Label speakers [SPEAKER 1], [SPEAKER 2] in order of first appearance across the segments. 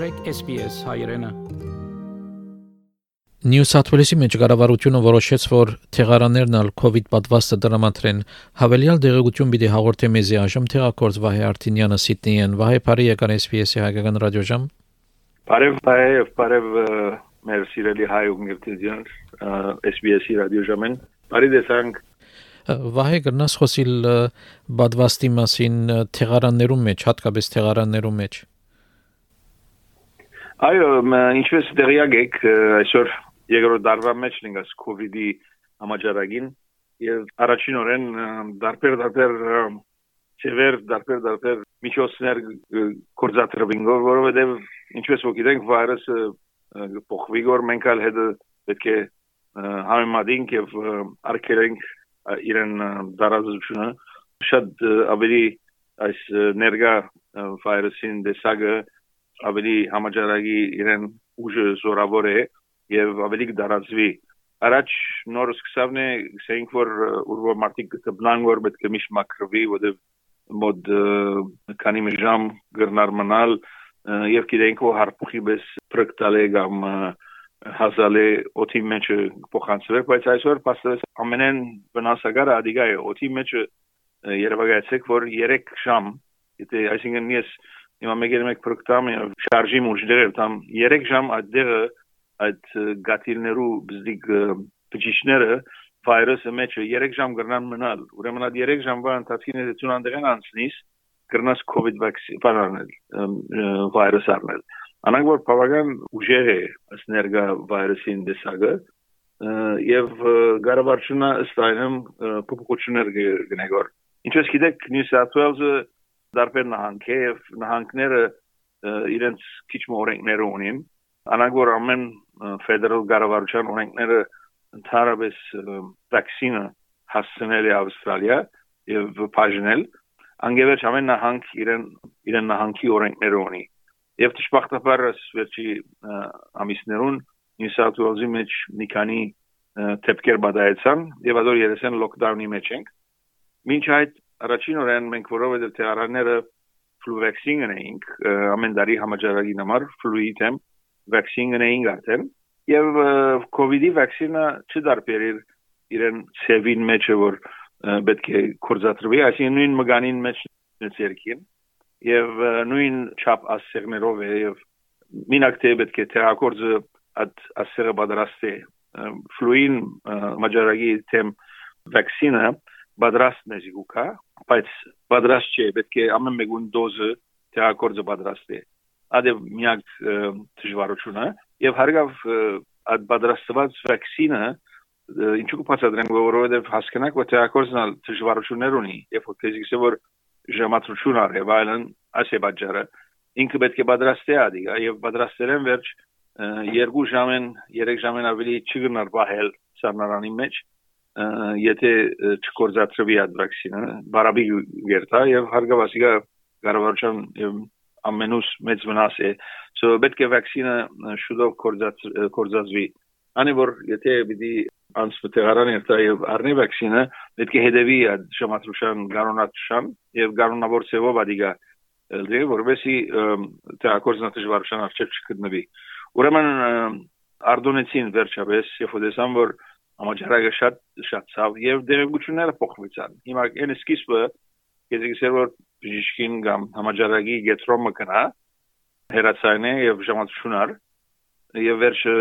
[SPEAKER 1] մտրեք SPS հայրենը։
[SPEAKER 2] Նյու Սաթ Ուելսի մեջ կառավարությունը որոշեց, որ թեղարաններն ալ COVID պատվաստը դրամատրեն։ Հավելյալ դեղեցություն պիտի հաղորդե մեզի այժմ թեղակորձ Վահե Արտինյանը Սիդնեյեն։ Վահե Փարի եկան SPS-ի հայկական ռադիոժամ։
[SPEAKER 3] Բարև բարև բարև մեր սիրելի հայ ուղղություններ SBS-ի ռադիոժամեն։ Բարի դեսանք
[SPEAKER 2] Վահե գրնաս խոսիլ բադվաստի մասին թեղարաններում մեջ, հատկապես թեղարաններում մեջ։
[SPEAKER 3] Այո, ինչպես դերյակ եք այսօր երկրորդ դարվա մեջ វ իդի համաճարակին եւ առաջին օրեն դարբեր դարբեր ծևեր դարբեր դարբեր միջոցներ կորզատրվին որովհետեւ ինչպես որ գիտենք վիրուսը փոխվի գոր մենք ալ հետ պետք է համեմատենք եւ արկելենք իրեն դարազությունը շատ ավելի այս ներգա վիրուսին դեսագը ավելի համաճարակի իրեն ուժը զորավոր է եւ ավելի կդարածվի առաջ նոր սկսավն է saying որ ուրվո մարտիկ կբնան որ պետք է միշտ մակրվի որովհետեւ մոդ քանի մժամ գրնար մնալ եւ գիտենք որ հարփուխի բես պրկտալե կամ հասալե օթի մեջ փոխանցվել բայց այսօր պաստես ամենեն վնասակարը ադիգա է օթի մեջ երևակայեցեք որ 3 ժամ եթե այսինքն ես հիմա մեկ-եր մեկ պրոկտամ շարժի մուջ դերել տամ 3 ժամ այդ դերը այդ գաթիլներու բզդիկ բջիջները վայրուսը մեջը 3 ժամ գրնան մնալ ուրեմն այդ 3 ժամվա ընթացքին եթե ցուն անդրեն անցնես գրնաս կոവിഡ് վակսին բանանել վայրուս առնել անանք որ բավական ուժեղ է սներգա վայրուսին դեսագը եւ գարավարչունա ըստ այնմ փոփոխություններ գնեգոր ինչպես գիտեք նյու սաութ ուելսը դարբեր նահանգ է եւ նահանգները իրենց քիչ մորենքներ ունին անագոր ամեն ֆեդերալ կառավարության օրենքները ընդհանրապես վակցինը հասցնել է ավստրալիա եւ բաժնել անգևերջ ամեն նահանգ իրեն իրեն նահանգի օրենքներ ունի եւ դժբախտաբար վերջի ամիսներուն New South Wales-ի մեջ մի քանի թեփքեր բադայեցան եւ ador երեսեն լոկդաունի մեջ ենք մինչ այդ առաջին օրեն մենք որովհետեւ թեարանները ֆլու վակցին ունեինք ամեն դարի համաճարակի համար ֆլուի դեմ վակցին ունեինք արդեն եւ կոവിഡ്ի վակցինը չդարբերիր իրեն սևին մեջ որ պետք է կորզատրվի այսինքն նույն մգանին մեջ ներքին եւ նույն չափ ասերներով է եւ մինակ թե պետք է թերակորձը այդ ասերը պատրաստի ֆլուին մաջարագի թեմ վակցինը պատրաստն է զուգա բայց պատրաստ չէ պետք է ամեն մեկուն դոզը թեակորձը պատրաստի ադե միակ դժվարությունը եւ հարգավ այդ պատրաստված վակցինը ինչու կբացատրենք որովհետեւ հասկանանք որ թեակորձն դժվարություններ ունի եւ որ քեզի որ ժամատրություն արև այլն բաժարը ինքը պետք է պատրաստի ադի եւ պատրաստելեն վերջ երկու ժամեն երեք ժամեն ավելի չգնար բահել սառնարանի մեջ եթե չկորզացվի այդ վակցինը բարաբի գերտա եւ հարգավասիկա կառավարության եւ ամենուս մեծ վնաս է so պետք է վակցինը շուտով կորզած կորզածվի անի որ եթե պիտի անսպետարան երթա եւ առնի վակցինը պետք է հետեւի այդ շամատրուշան գարոնացան եւ գարոնավոր ծևով ադիգա դե որովհետեւ թե ակորզնատժվարության արժեք չգտնվի ուրեմն արդոնեցին վերջապես եւ ոդեսան որ համաճարակը շատ շատ ցավ եւ դերեկությունները փոխվեցան հիմա այն սկիզբը գեզիքսեր որ բժիշկին կամ համաճարակի գետրոմը կնա հերացայնը եւ ժամանցությունար եւ վերջը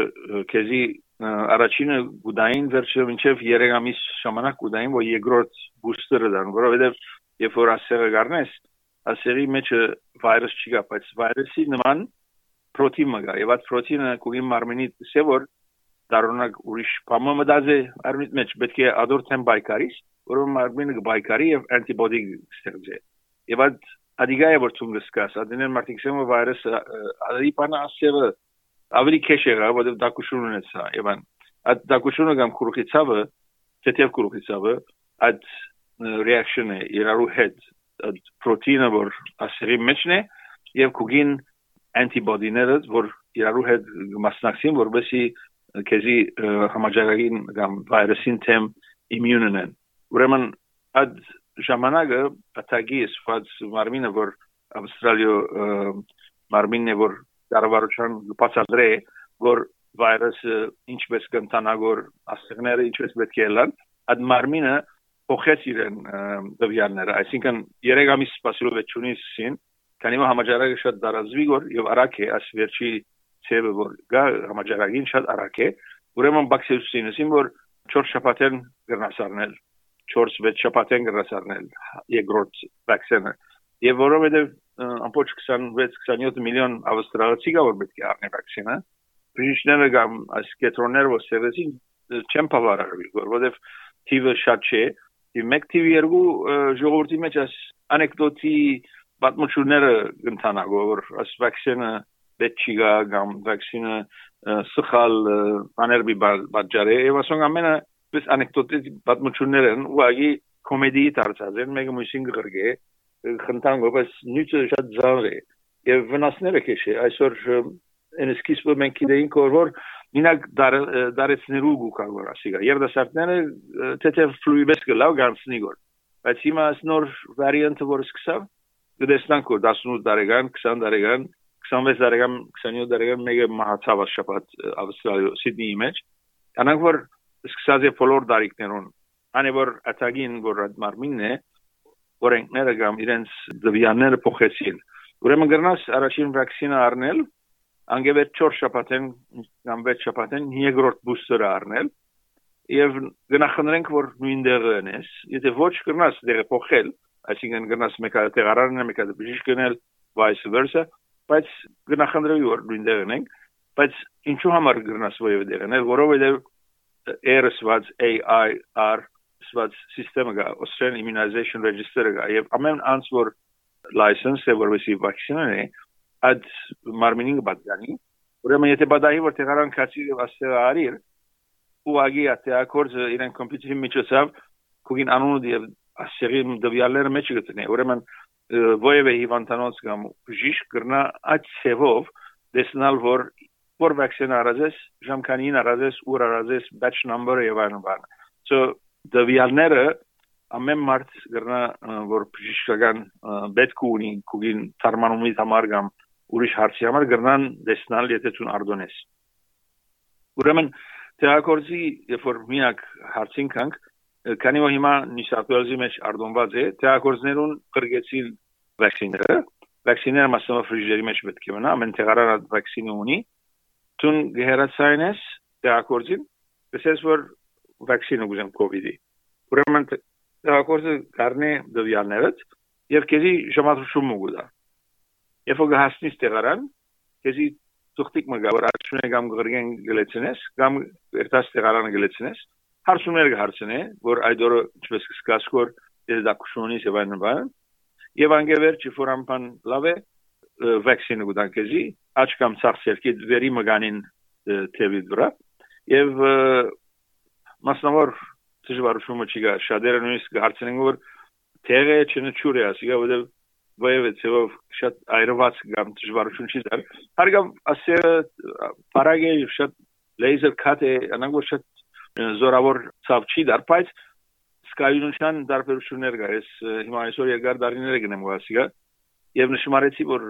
[SPEAKER 3] քեզի առաջինը գուդային վերջը մինչեւ 3 ամիս ժամանակ գուդային որ երկրորդ բուստերը դան որովհետեւ երբ որ ասերը գարնես ասերի մեջ վիրուս չի գա բայց վիրուսի նման պրոտեին մգա եւ այդ պրոտեինը կուգին մարմինի սե դառնակ ուրիշ բամը մտածե արմիտ մեջ պետք է ադորթեն բայկարիս որում մարմինը բայկարի եւ անտիբոդի ստեղծե եւ այդ ադիգայ որ ցուն գսկաս ադիներ մարտիքսեմը վիրուսը ադի պանա ասեվը ավելի քեշ եղա որովհետեւ դակուշուն ունեցա եւ այն այդ դակուշունը կամ քուրուխիցավը թեթև քուրուխիցավը այդ ռեակցիոնը իրարու հետ պրոտեինը որ ասերի մեջն է եւ կուգին անտիբոդիները որ իրարու հետ մասնակցին որովհետեւ քեզի համաճարակին կամ վիրուսին թեմ իմյունն են ուրեմն այդ ժամանակը ատագի սված մարմինը որ ավստրալիա մարմինը որ կառավարության բացատրե որ վիրուսը ինչպես կընտանագոր աստղները ինչպես պետք է լան այդ մարմինը փոխեց իրեն դվյանները այսինքն 3 ամիս սպասելուվեցունից սին քանի որ համաճարակը շատ դարազվի գոր եւ արագ է աս վերջի ցեվը որ գա համաճարակին շատ արագ է ուրեմն բաքսիուսինուսին որ 4 շաբաթեն գրնասարնել 4-6 շաբաթեն գրնասարնել երկրորդ վակցինը եւ որովհետեւ ամբողջ 26-27 միլիոն ավստրալիացի կա որ պետք է առնի վակցինը բժիշկները կամ այս կետրոնները որ սերեցին չեն բավարարվի որովհետեւ թիվը շատ չէ եւ մեկ թիվ երկու ժողովրդի մեջ այս անեկդոտի պատմությունները ընթանա որ այս վակցինը պետք չի կամ վակցինը սխալ աներբի բաժարե եւ ասոն ամենը պես անեկդոտի պատմությունները ուղղակի կոմեդիի դարձած են մեկը մյուսին գրգե խնդան գոբս նույնը շատ զանր է եւ վնասները քեշե այսօր են սկիզբը մենք գիտեինք որ մինակ դարեցներու գուկան որ ասիգա երդասարտները թեթև ֆլուիբես գլավ գանցնի գոր բայց հիմա նոր վարիանտը որ սկսավ դեսնանք որ 18 տարեկան 20 տարեկան 26 տարեկան 27 տարեկան մեկը մահացավ շաբաթ ավստրալիա սիդնեի մեջ անանք որ սկսած է բոլոր դարիքներուն անի որ ատագին որ մարմինն է օրենքները կամ իրենց դվյանները փոխեցին ուրեմն գրնաս առաջին վակցինա առնել անգևեր 4 շաբաթեն կամ 6 շաբաթեն երկրորդ բուստերը առնել եւ գնահատենք որ նույն դերն է եթե ոչ գրնաս դերը փոխել այսինքն գրնաս մեկը տեղարարն է մեկը բժիշկ գնել vice versa բայց գնահատենք որ նույն դերն ենք բայց ինչու համար գրնաս ոյը դերն է որովհետեւ ARS-ված AIR ստված սիստեմը գա Australian Immunization Register-ը գա եւ ամեն անց որ license է որովհետեւ վակցինան է ad մարմինին բադանի ուրեմն եթե բադայի որ տեղարան քացի եւ ասել արիր ու ագի ատեակորձ իրեն կոմպյուտերի միջոցով կուգին անունը եւ ասերի դվյալները մեջ գտնե ուրեմն ոյեվե հիվանդանոց կամ բժիշկ գրնա այդ սևով դեսնալ որ որ վակցին արածես ժամկանին արածես ուր արածես batch number-ը եւ այլն բան so դվյալները ամեն մարդ գրնա որ բժշկական պետք ունի կուգին թարմանումի համար կամ ուրիշ հարցի համար գրնան դեսնալ եթե ցուն արդոնես ուրեմն թեակորզի երբ որ միակ հարցին կանք քանի որ հիմա նիսապելզի մեջ արդոնված է թեակորզներուն կրգեցին վակցինները վակցինները մասամբ ֆրիժերի մեջ պետք է մնա ամեն տեղարան վակցինը ունի ցուն գերացայնես թեակորզին դեսես որ վակցինը գուզեմ կոവിഡ്ի ուրեմն թեակորզը կարնե դվյալներըց եւ քեզի ժամադրություն մուգուդա Երբ որ հասնես տեղարան, քեզի ծուխտիկ մգա որ արժուն է կամ գրգեն գլեցնես կամ երտաս տեղարանը գլեցնես հարցումներ կհարցնե որ այդ օրը ինչպես կսկաս որ ես դա կուշոնի եւ այն բան եւ անգևեր չի ֆորամփան լավ է վակցինը գուտան քեզի աչ կամ ցախսեր կի վերի մգանին թեվի դրա եւ մասնավոր դժվարությունը չի գա շատերը նույնիսկ հարցնեն որ տեղը չնչուր է ասիգա որ վայվեցով շատ այրված կամ դժվարություն չի դար հարգամ ասերը բարագե շատ լեյզեր կաթ է անանգո շատ զորավոր ցավ չի դար, բայց սկայունության դարբերություններ կա։ Ես հիմա այսօր երկար դարիներ գնեմ գասիգա եւ նշмарեցի, որ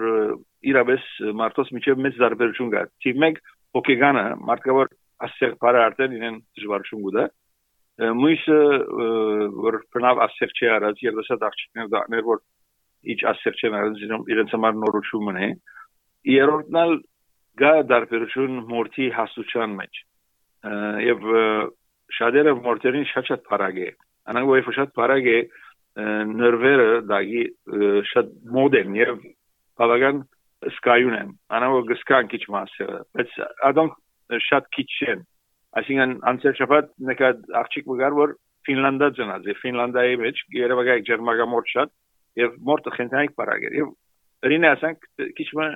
[SPEAKER 3] իրապես մարդոց միջև մեծ դարբերություն կա։ Թիվ 1 հոգեգանը մարդկավոր ասեղ բարը արդեն իրեն դժվարություն գուտա։ Մույսը որ բնավ ասեղ չի արած, երբեսա աղջիկներ դաներ որ իչ ասեղ չեն արած, իրենց համար նորություն մնե։ Երրորդն էլ գա դարբերություն մորթի հասության մեջ եւ շատերը մորթերին շատ-շատ բարագ է անանգ ոյ շատ բարագ է նրվերը դագի շատ մոդերն եւ բավական սկայուն են անանգ գսկան քիչ մասը բայց adonk շատ քիչ են այսինքն անցել շաբաթ նկա աղջիկ մգար որ ֆինլանդա ծնած է ֆինլանդայի մեջ երևակայք ջերմագամորտ շատ եւ մորտը խնդրանք բարագեր եւ ռինե ասանք քիչ մը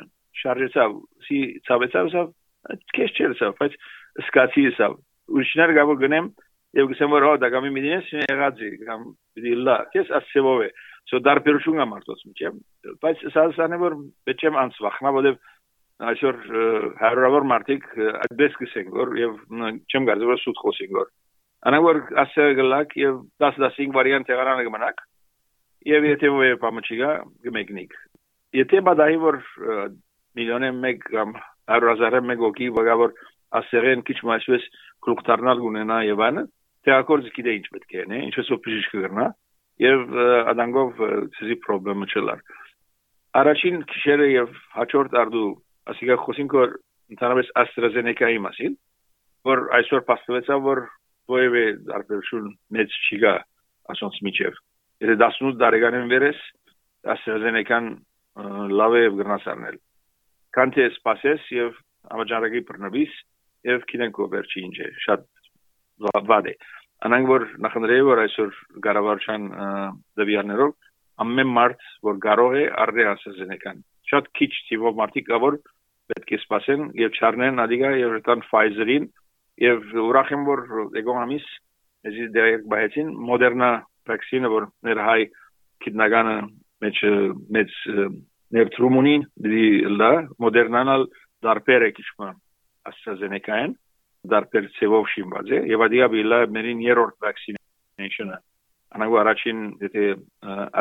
[SPEAKER 3] շարժեցավ սի ցավեցավ սա քեշ չերսավ բայց սկացի սա ուրիշներ գաբը գնեմ եւ գսեմ որ հա դա գամի միդինես եղածի կամ դիլա քես ասեվով է so դարբերություն կա մարդոց միջև բայց սա սանը որ բեչեմ անցվախնա որովհետեւ այսօր հարյուրավոր մարդիկ այդպես գսեն որ եւ չեմ գարզը որ սուտ խոսին որ անավոր ասել գլակ եւ 10-15 վարիանտ եղարանը կմնաք եւ եթե ով է պամչիգա գմեկնիկ եթե բադահի որ միլիոնը 1 կամ 100.000-ը 1 օքի վգավոր ասերեն քիչ մասպես գլուխ դառնալ ունենա եւ այլն տեղակորձ գիտե ինչ պետք է նե ինչպես օպիժիշ կգրնա եւ ադանգով ցեզի խնդրը չլար առաջին քիշերը եւ հաջորդ արդու ասիկա խոսինք որ ընդհանրապես AstraZeneca-ի մասին որ այսօր փաստվեցավ որ ովևէ դարբերություն մեծ չի գա ասոնց միջև եթե 18 տարեկանին վերես AstraZeneca-ն լավ է գրնասարնել կանթե սպասես եւ ամաջարագի բռնվիս եւ քինենք ով վերջի ինչ է շատ վատ է անանք որ նախնդրեի որ այսօր գարավարչան դվիաներով ամեն մարդ որ կարող է արդի AstraZeneca-ն շատ քիչ թիվով մարդիկ կա որ պետք է սպասեն եւ չառնեն ադիգա եւ տան Pfizer-ին եւ ուրախ եմ որ եկող ամիս էսի դերակ բայեցին մոդերնա վակցինը որ ներ հայ քիդնագանը մեջ մեջ ներտրումունին դի լա մոդերնանալ դարբերը քիչմա AstraZeneca-ն դարբեր ծևով շիմված է եւ մերին երրորդ վակցինեշնը անագու առաջին եթե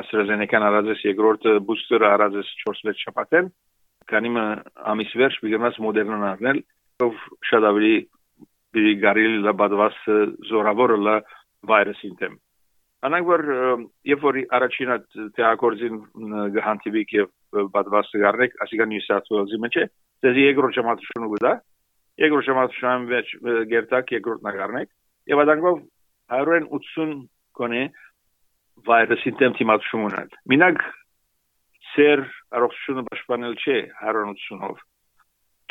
[SPEAKER 3] AstraZeneca-ն արածես երկրորդը բուստերը արածես 4-6 շաբաթեն քանի ամիս վերջ բիգնաս մոդերնան արնել ով շատ ավելի բի գարիլ լաբադվաս զորավոր լա վիրուսին դեմ անանք որ երբ որ առաջինը թեակորձին գհանտիվիկ եւ բադվաս գարնեք ասիկան նյուսացուզի մեջ է դեզի երկրորդ ժամացությունը գուտա երկրորդ ժամացության մեջ գերտակ երկրորդ նագարնեք եւ ադանգով 180 կոնե վիրուսին դեմ թիմացում ունել մինակ ծեր առողջությունը պաշտպանել չէ 180-ով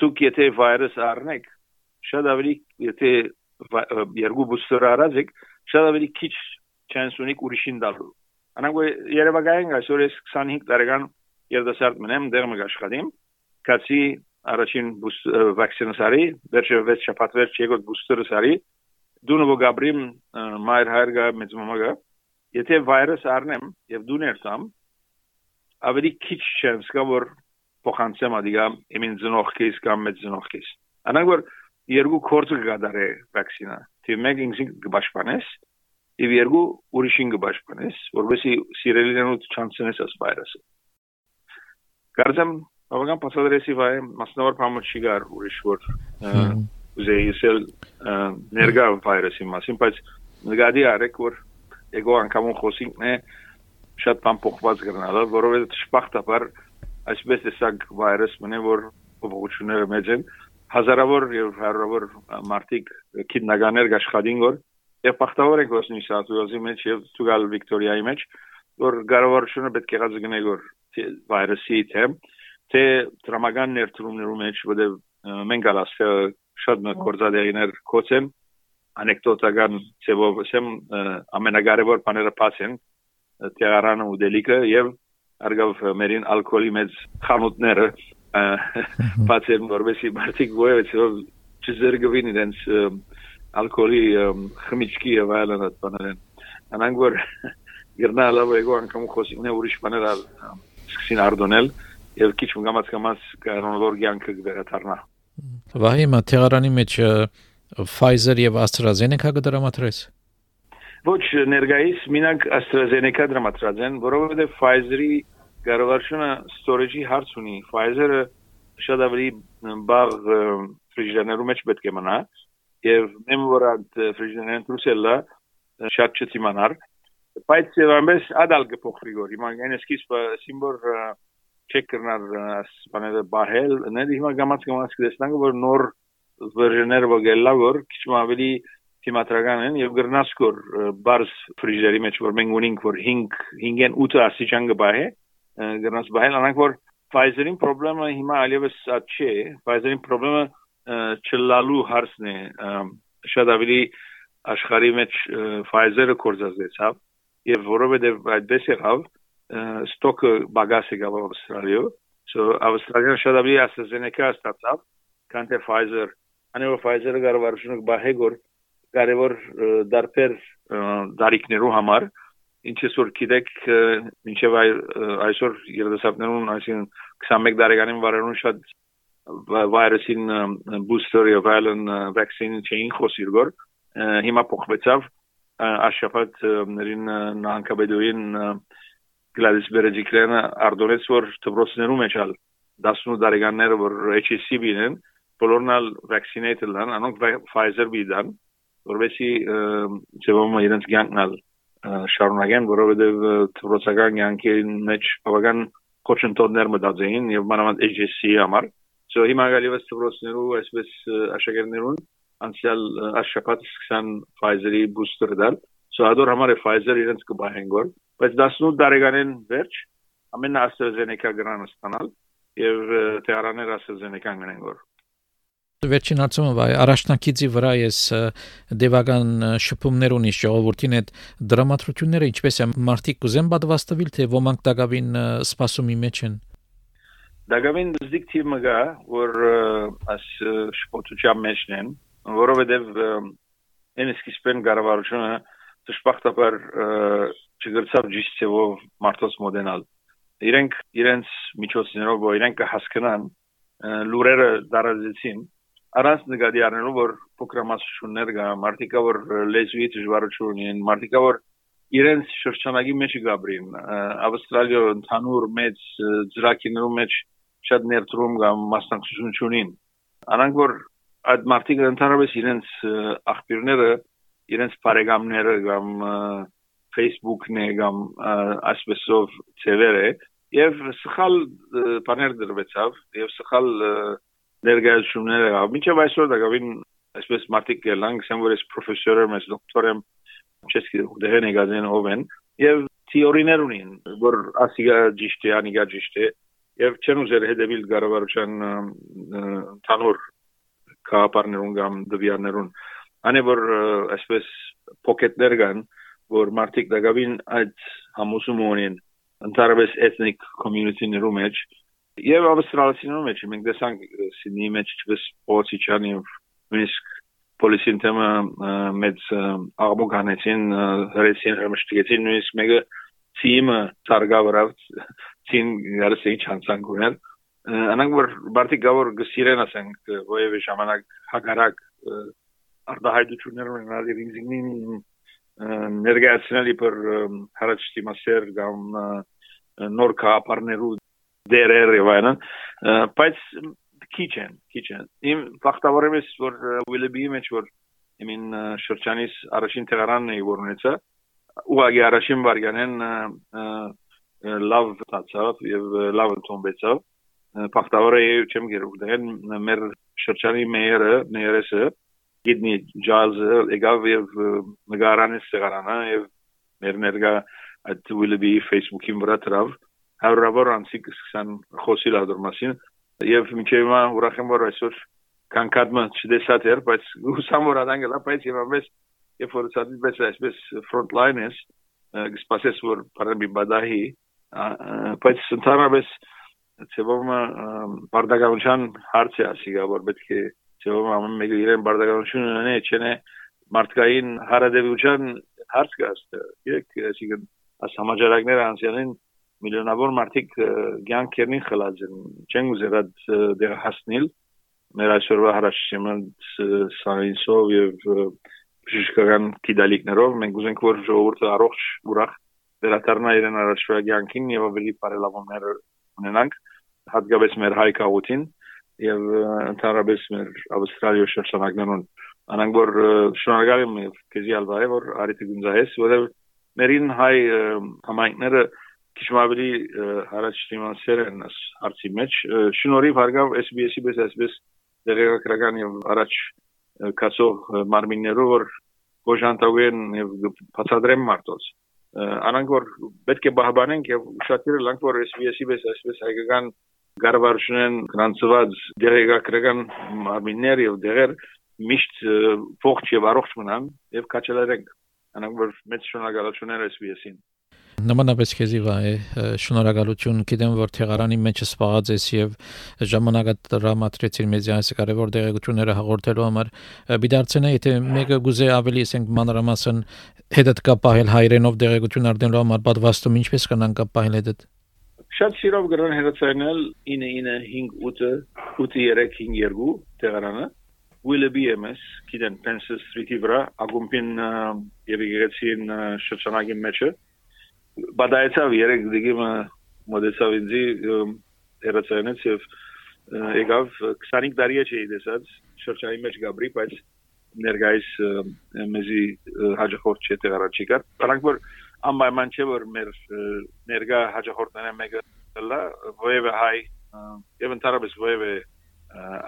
[SPEAKER 3] դուք եթե վիրուս առնեք շատ ավելի եթե երկու բուստեր արածեք շատ ավելի քիչ չանս ունիք ուրիշին դալու անանգո երևակայեն այսօր ես 25 տարեկան երդասարդ մնեմ դեր մը աշխատիմ կացի առաջին վակցինը սարի վերջը 6 շաբաթ վերջ եկոտ բուստերը սարի դունովո գաբրիմ մայր հայրգա մեծ մամագա եթե վիրուս առնեմ եւ դուներ տամ ավելի քիչ չեմ սկա որ փոխանցեմ ադիգա իմին ծնողքից կամ մեծ ծնողքից անանք որ երկու կորցը գադարե վակցինա թե մեկ ինքսին կբաշխանես եւ երկու ուրիշին կբաշխանես որովհետեւ սիրելիներու չանցնես աս վիրուսը կարծեմ բավական պատասխանատվի վայ մասնավոր փամուշի գար ուրիշ որ ուզեյսել ներգա վիրուսի մասին բայց նկատի արեք որ եկող անգամ խոսինքն է շատ բան փոխված կգնալը, որովհետեւ ճշմարտաբար այսպես տեսակ վիրուս մնե որ փոփոխությունները մեծ են հազարավոր եւ հարյուրավոր մարդիկ քիդնականներ աշխատին որ եւ բախտավոր եք ոսնի սատուզի մեջ եւ ցուգալ վիկտորիայի մեջ որ գարավարությունը պետք է գազգնե որ վիրուսի թեմ թե դրամական ներդրումներու մեջ որտեղ մենք գալասը շատ մեծ կորզադերիներ կոչեն անեկդոտական ծևով ասեմ ամենակարևոր բաները փասեն տեղարանը ուդելիկը եւ արգավ մերին ալկոհոլի մեծ խանութները բացեն որովհետեւ մարդիկ գոյեցով չզերգվին իրենց ալկոհոլի խմիչքի եւ այլն բաներն անանք որ գերնալավ եկո անգամ խոսինը ուրիշ բաներ սկսին արդոնել եւ քիչ մգամած կամած կանոնավոր ցանկը վերաթարնա
[SPEAKER 2] Վահիմա տեղարանի մեջ Pfizer եւ AstraZeneca կդրամատրես
[SPEAKER 3] ոչ ներգայիս մինակ AstraZeneca դրամատրած են, որովհետև Pfizer-ի կառավարությունը storage-ի հարց ունի։ Pfizer-ը շատ ավելի բաղ ֆրիժերներում մեջ պետք է մնա եւ մեմորանտ ֆրիժերներն դրուսելա շատ չտիմանար բայց ամենս ադալ կփոխվի գոր հիմա այնսկիս սիմբոր չեք կրնար սպաները բահել ներ հիմա գամած գամած կտեսնանք որ նոր վերժներ վոգելա որ քիչ ավելի թիմատրական են եւ գրնասկոր բարս ֆրիժերի մեջ որ մենք ունենք որ 5 5-ն 8 աստիճան գբահե գրնաս բահել անանք որ Pfizer-ին խնդրումը հիմա այլևս չէ Pfizer-ին խնդրումը չլալու հարցն է շատ ավելի աշխարհի մեջ Pfizer-ը կորզածեցավ եւ որովհետեւ այդպես եղավ ստոկը բագաս եկավ Ավստրալիա so Ավստրալիան շատ ավելի AstraZeneca ստացավ քան թե Pfizer անեո Pfizer-ը գարվարշունը բահեգոր կարևոր դարբեր դարիքներու համար ինչպես որ գիտեք մինչև այսօր երդասապներուն այսին 21 տարեկանին վարերուն շատ վիրուսին բուստեր եւ այլն վակցին չէին խոսիր գոր հիմա փոխվեցավ աշապատներին նահանգաբեդուին գլադիս բերեջիկրանը արդոնեց որ դպրոցներում էջալ 18 տարեկանները որ HCV-ն են բոլորն ալ vaccinated լան անոնք Pfizer բիդան որովհետեւ ծեվում իրենց կյանքնալ շարունակեն որովհետեւ թրոցական կյանքին մեջ բավական կոչընտորներ մտածեին եւ մանավանդ HCV համար so հիմա գալիվս թրոցներու այսպես աշակերտներուն անցյալ աշապատ սկսան Pfizer-ի booster դալ so ադոր համար է Pfizer իրենց կբահեն գոր բայց 18 տարեկանին վերջ ամեն AstraZeneca գրանը ստանալ եւ տեղարաներ AstraZeneca գնեն գոր
[SPEAKER 2] Վերջին հարցումը վայ առաջնակիցի վրա ես դեվական շփումներ ունի ժողովրդին այդ դրամատրությունները ինչպես է մարտիկ կուզեն պատվաստվել թե ոմանք դակավին սպասումի մեջ են
[SPEAKER 3] Դակավին դիք թիմը գա որ աս շփոթության մեջն են որովհետեւ այն սկիզբեն կառավարությունը դժբախտաբար չգրցավ ճիշտով մարտոս մոդենալ իրենք իրենց միջոցներով որ իրենք հասկանան լուրերը դարազեցին առանց նկատի առնելու որ փոքրամասնություններ կա մարտիկա որ լեզվի դժվարություն ունեն մարտիկա որ իրենց շրջանագի մեջ գաբրին ավստրալիա ընդհանուր մեծ ծրակիներու մեջ շատ ներդրում կամ մասնակցություն ունին անանք որ այդ մարտիկը ընդհանրապես իրենց աղբյուրները իրենց բարեկամները կամ Facebook-ն է կամ այսպեսով ծևերը եւ սխալ բաներ դրվեցավ եւ սխալ ներկայացումները եղավ։ Մինչև այսօր դա գավին այսպես մարտիկ գելան, գսեմ որ ես պրոֆեսոր եմ, ես դոկտոր եմ, չեսկի դեղեն եկածեն ով են եւ թեորիներ ունին, որ ասիգա ճիշտ է, անիգա ճիշտ է եւ չեն ուզեր հետեւիլ կառավարության ընդհանուր կապարներուն կամ դվիարներուն անի որ այսպես փոկետներ կան որ մարտիկ դակավին այդ համուսում ունեն ընդհանրապես ethnic community-ներու մեջ Եվ ավստրալիացիներու մեջ մենք տեսանք Սիդնեի մեջ չպես փոցիչան եւ նույնիսկ պոլիսին թեմը մեծ աղմուկ անեցին հրեցին հրմշտեցին նույնիսկ մեկը թիմը ցարգավրավ ցին գարսեի չանցան գունել անանք որ բարտի գավոր գսիրեն ասենք ովևէ ժամանակ հագարակ արտահայտություններ ունենալ եւ ինձնին ներկայացնել իբր հարաճտի մասեր կամ նոր կապարներու դերեր եւ այլն բայց քիչ են քիչ են իմ ֆակտավորեմ ես որ Willoughby մեջ որ իմին շրջանից առաջին տեղարանն է որ ունեցա ուղղակի առաջին վարյանեն լավ տացավ եւ լավ ընդունվեցավ ֆակտավորը չեմ գերու դեն մեր շրջանի մեյերը մեյերեսը գիտնի ջալզը եկավ եւ նգարանից տեղարանա եւ մեր ներկա այդ Willoughby Facebook-ին վրա դրավ հարյուրավոր անցիկ սկսան խոսիլ ադոր մասին եւ մինչեւ հիմա ուրախ եմ որ այսօր կանկադմը չդեսած էր բայց հուսամ որ ադանգելա բայց եւ ամես երբ որ ցածի պես այսպես front line is գսպասես որ բարեմի բադահի բայց ընդհանրապես ծեվում բարդականության հարց է ասիգա որ պետք է ծեվում ամեն մեկը իրեն բարդականություն ունենի չենե մարդկային հարադեվության հարց կա ըստ եկեք ասիգա համաճարակները անցյալին միլիոնավոր մարդիկ ցանկերին խլած են չեն ուզեր այդ դեր հասնել մեր այսօրվա հարաշիմը սայնսով եւ բժշկական դիդալիկներով մենք ուզենք որ ժողովուրդը առողջ ուրախ վերադառնա իրեն առաջվա ցանկին եւ ավելի բարելավումներ ունենանք հատկապես մեր հայ քաղաքին եւ ընդհանրապես մեր ավստրալիա շրջանակներուն անանք որ շնորհակալ եմ եւ քեզի ալվայ որ արիթ գունզայես որը մերին հայ համայնքները քիչ ավելի հարաճ դիմացեր են հարցի մեջ շնորհիվ հարգավ SBS-ի պես այսպես դերեկրական եւ առաջ կացող մարմիններով որ գոժանտագեն եւ բացադրեմ մարտոց անանք որ պետք է բահբանենք եւ ուշադրել լանք որ SBS-ի պես այսպես հայկական գարվարշնեն գրանցված դերեկրական մարմիններ եւ դերեր միշտ ողջ եւ առողջ մնան եւ կաչելերենք անանք որ մեծ շնորհակալություն SBS-ին
[SPEAKER 2] նմանապես քեզի վայ շնորհակալություն գիտեմ որ թեղարանի մեջ սպաղած ես եւ ժամանակը դրամատրեցիր մեզ այս կարևոր դեղեցությունները հաղորդելու համար բիդարցենա եթե մեկը գուզե ավելի ասենք մանրամասն հետդ կապահել հայրենով դեղեցություն արդենելու համար պատվաստում ինչպես կանան կապահել հետդ
[SPEAKER 3] շատ շիրով գրան հերացանել 9958 83352 տեղարանը Willoughby MS գիտեն Pencil Street-ի վրա ագումբին եւ եկեցին շրջանագին մեջը բադայեցավ երեք դիգիմը մոդեցավ ինձի հերացանից եւ եկավ 25 տարի է չի դեսած շրջանի մեջ գաբրի բայց ներգայիս մեզի հաջողորդ չէ տեղարաչի կար բանակ որ անպայման չէ որ մեր ներգա հաջողորդները մեկը լա ոևէ հայ եւ ընդհանրապես ոևէ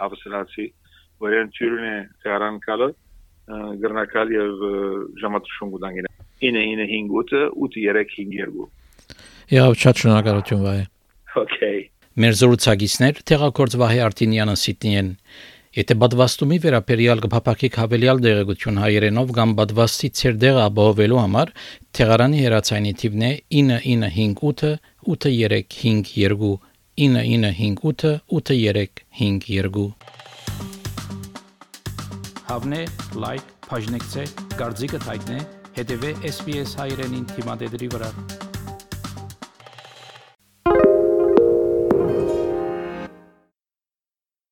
[SPEAKER 3] ավստրալացի որեն ճյուրնե տեղարան կալը գրնակալ եւ ժամատրշուն գուտանգին 995 835
[SPEAKER 2] Եվ շատ շնորհակալություն վայ։
[SPEAKER 3] Okay
[SPEAKER 2] Մեր զրուցակիցներ Տեղակորձ Վահե Արտինյանը Սիդնիեն Եթե բադվաստումի վերաբերյալ կփապակիկ հավելյալ դեղեցություն հայերենով կամ բադվաստի ցերդեղը ապահովելու համար թեղարանի հերացայինի թիվն է 9958 8352 9958 8352 Հավնե լայք բաժնեկցե դարձիկը թայտնե հետեւե SPS հայերենին թիմադեդի վրա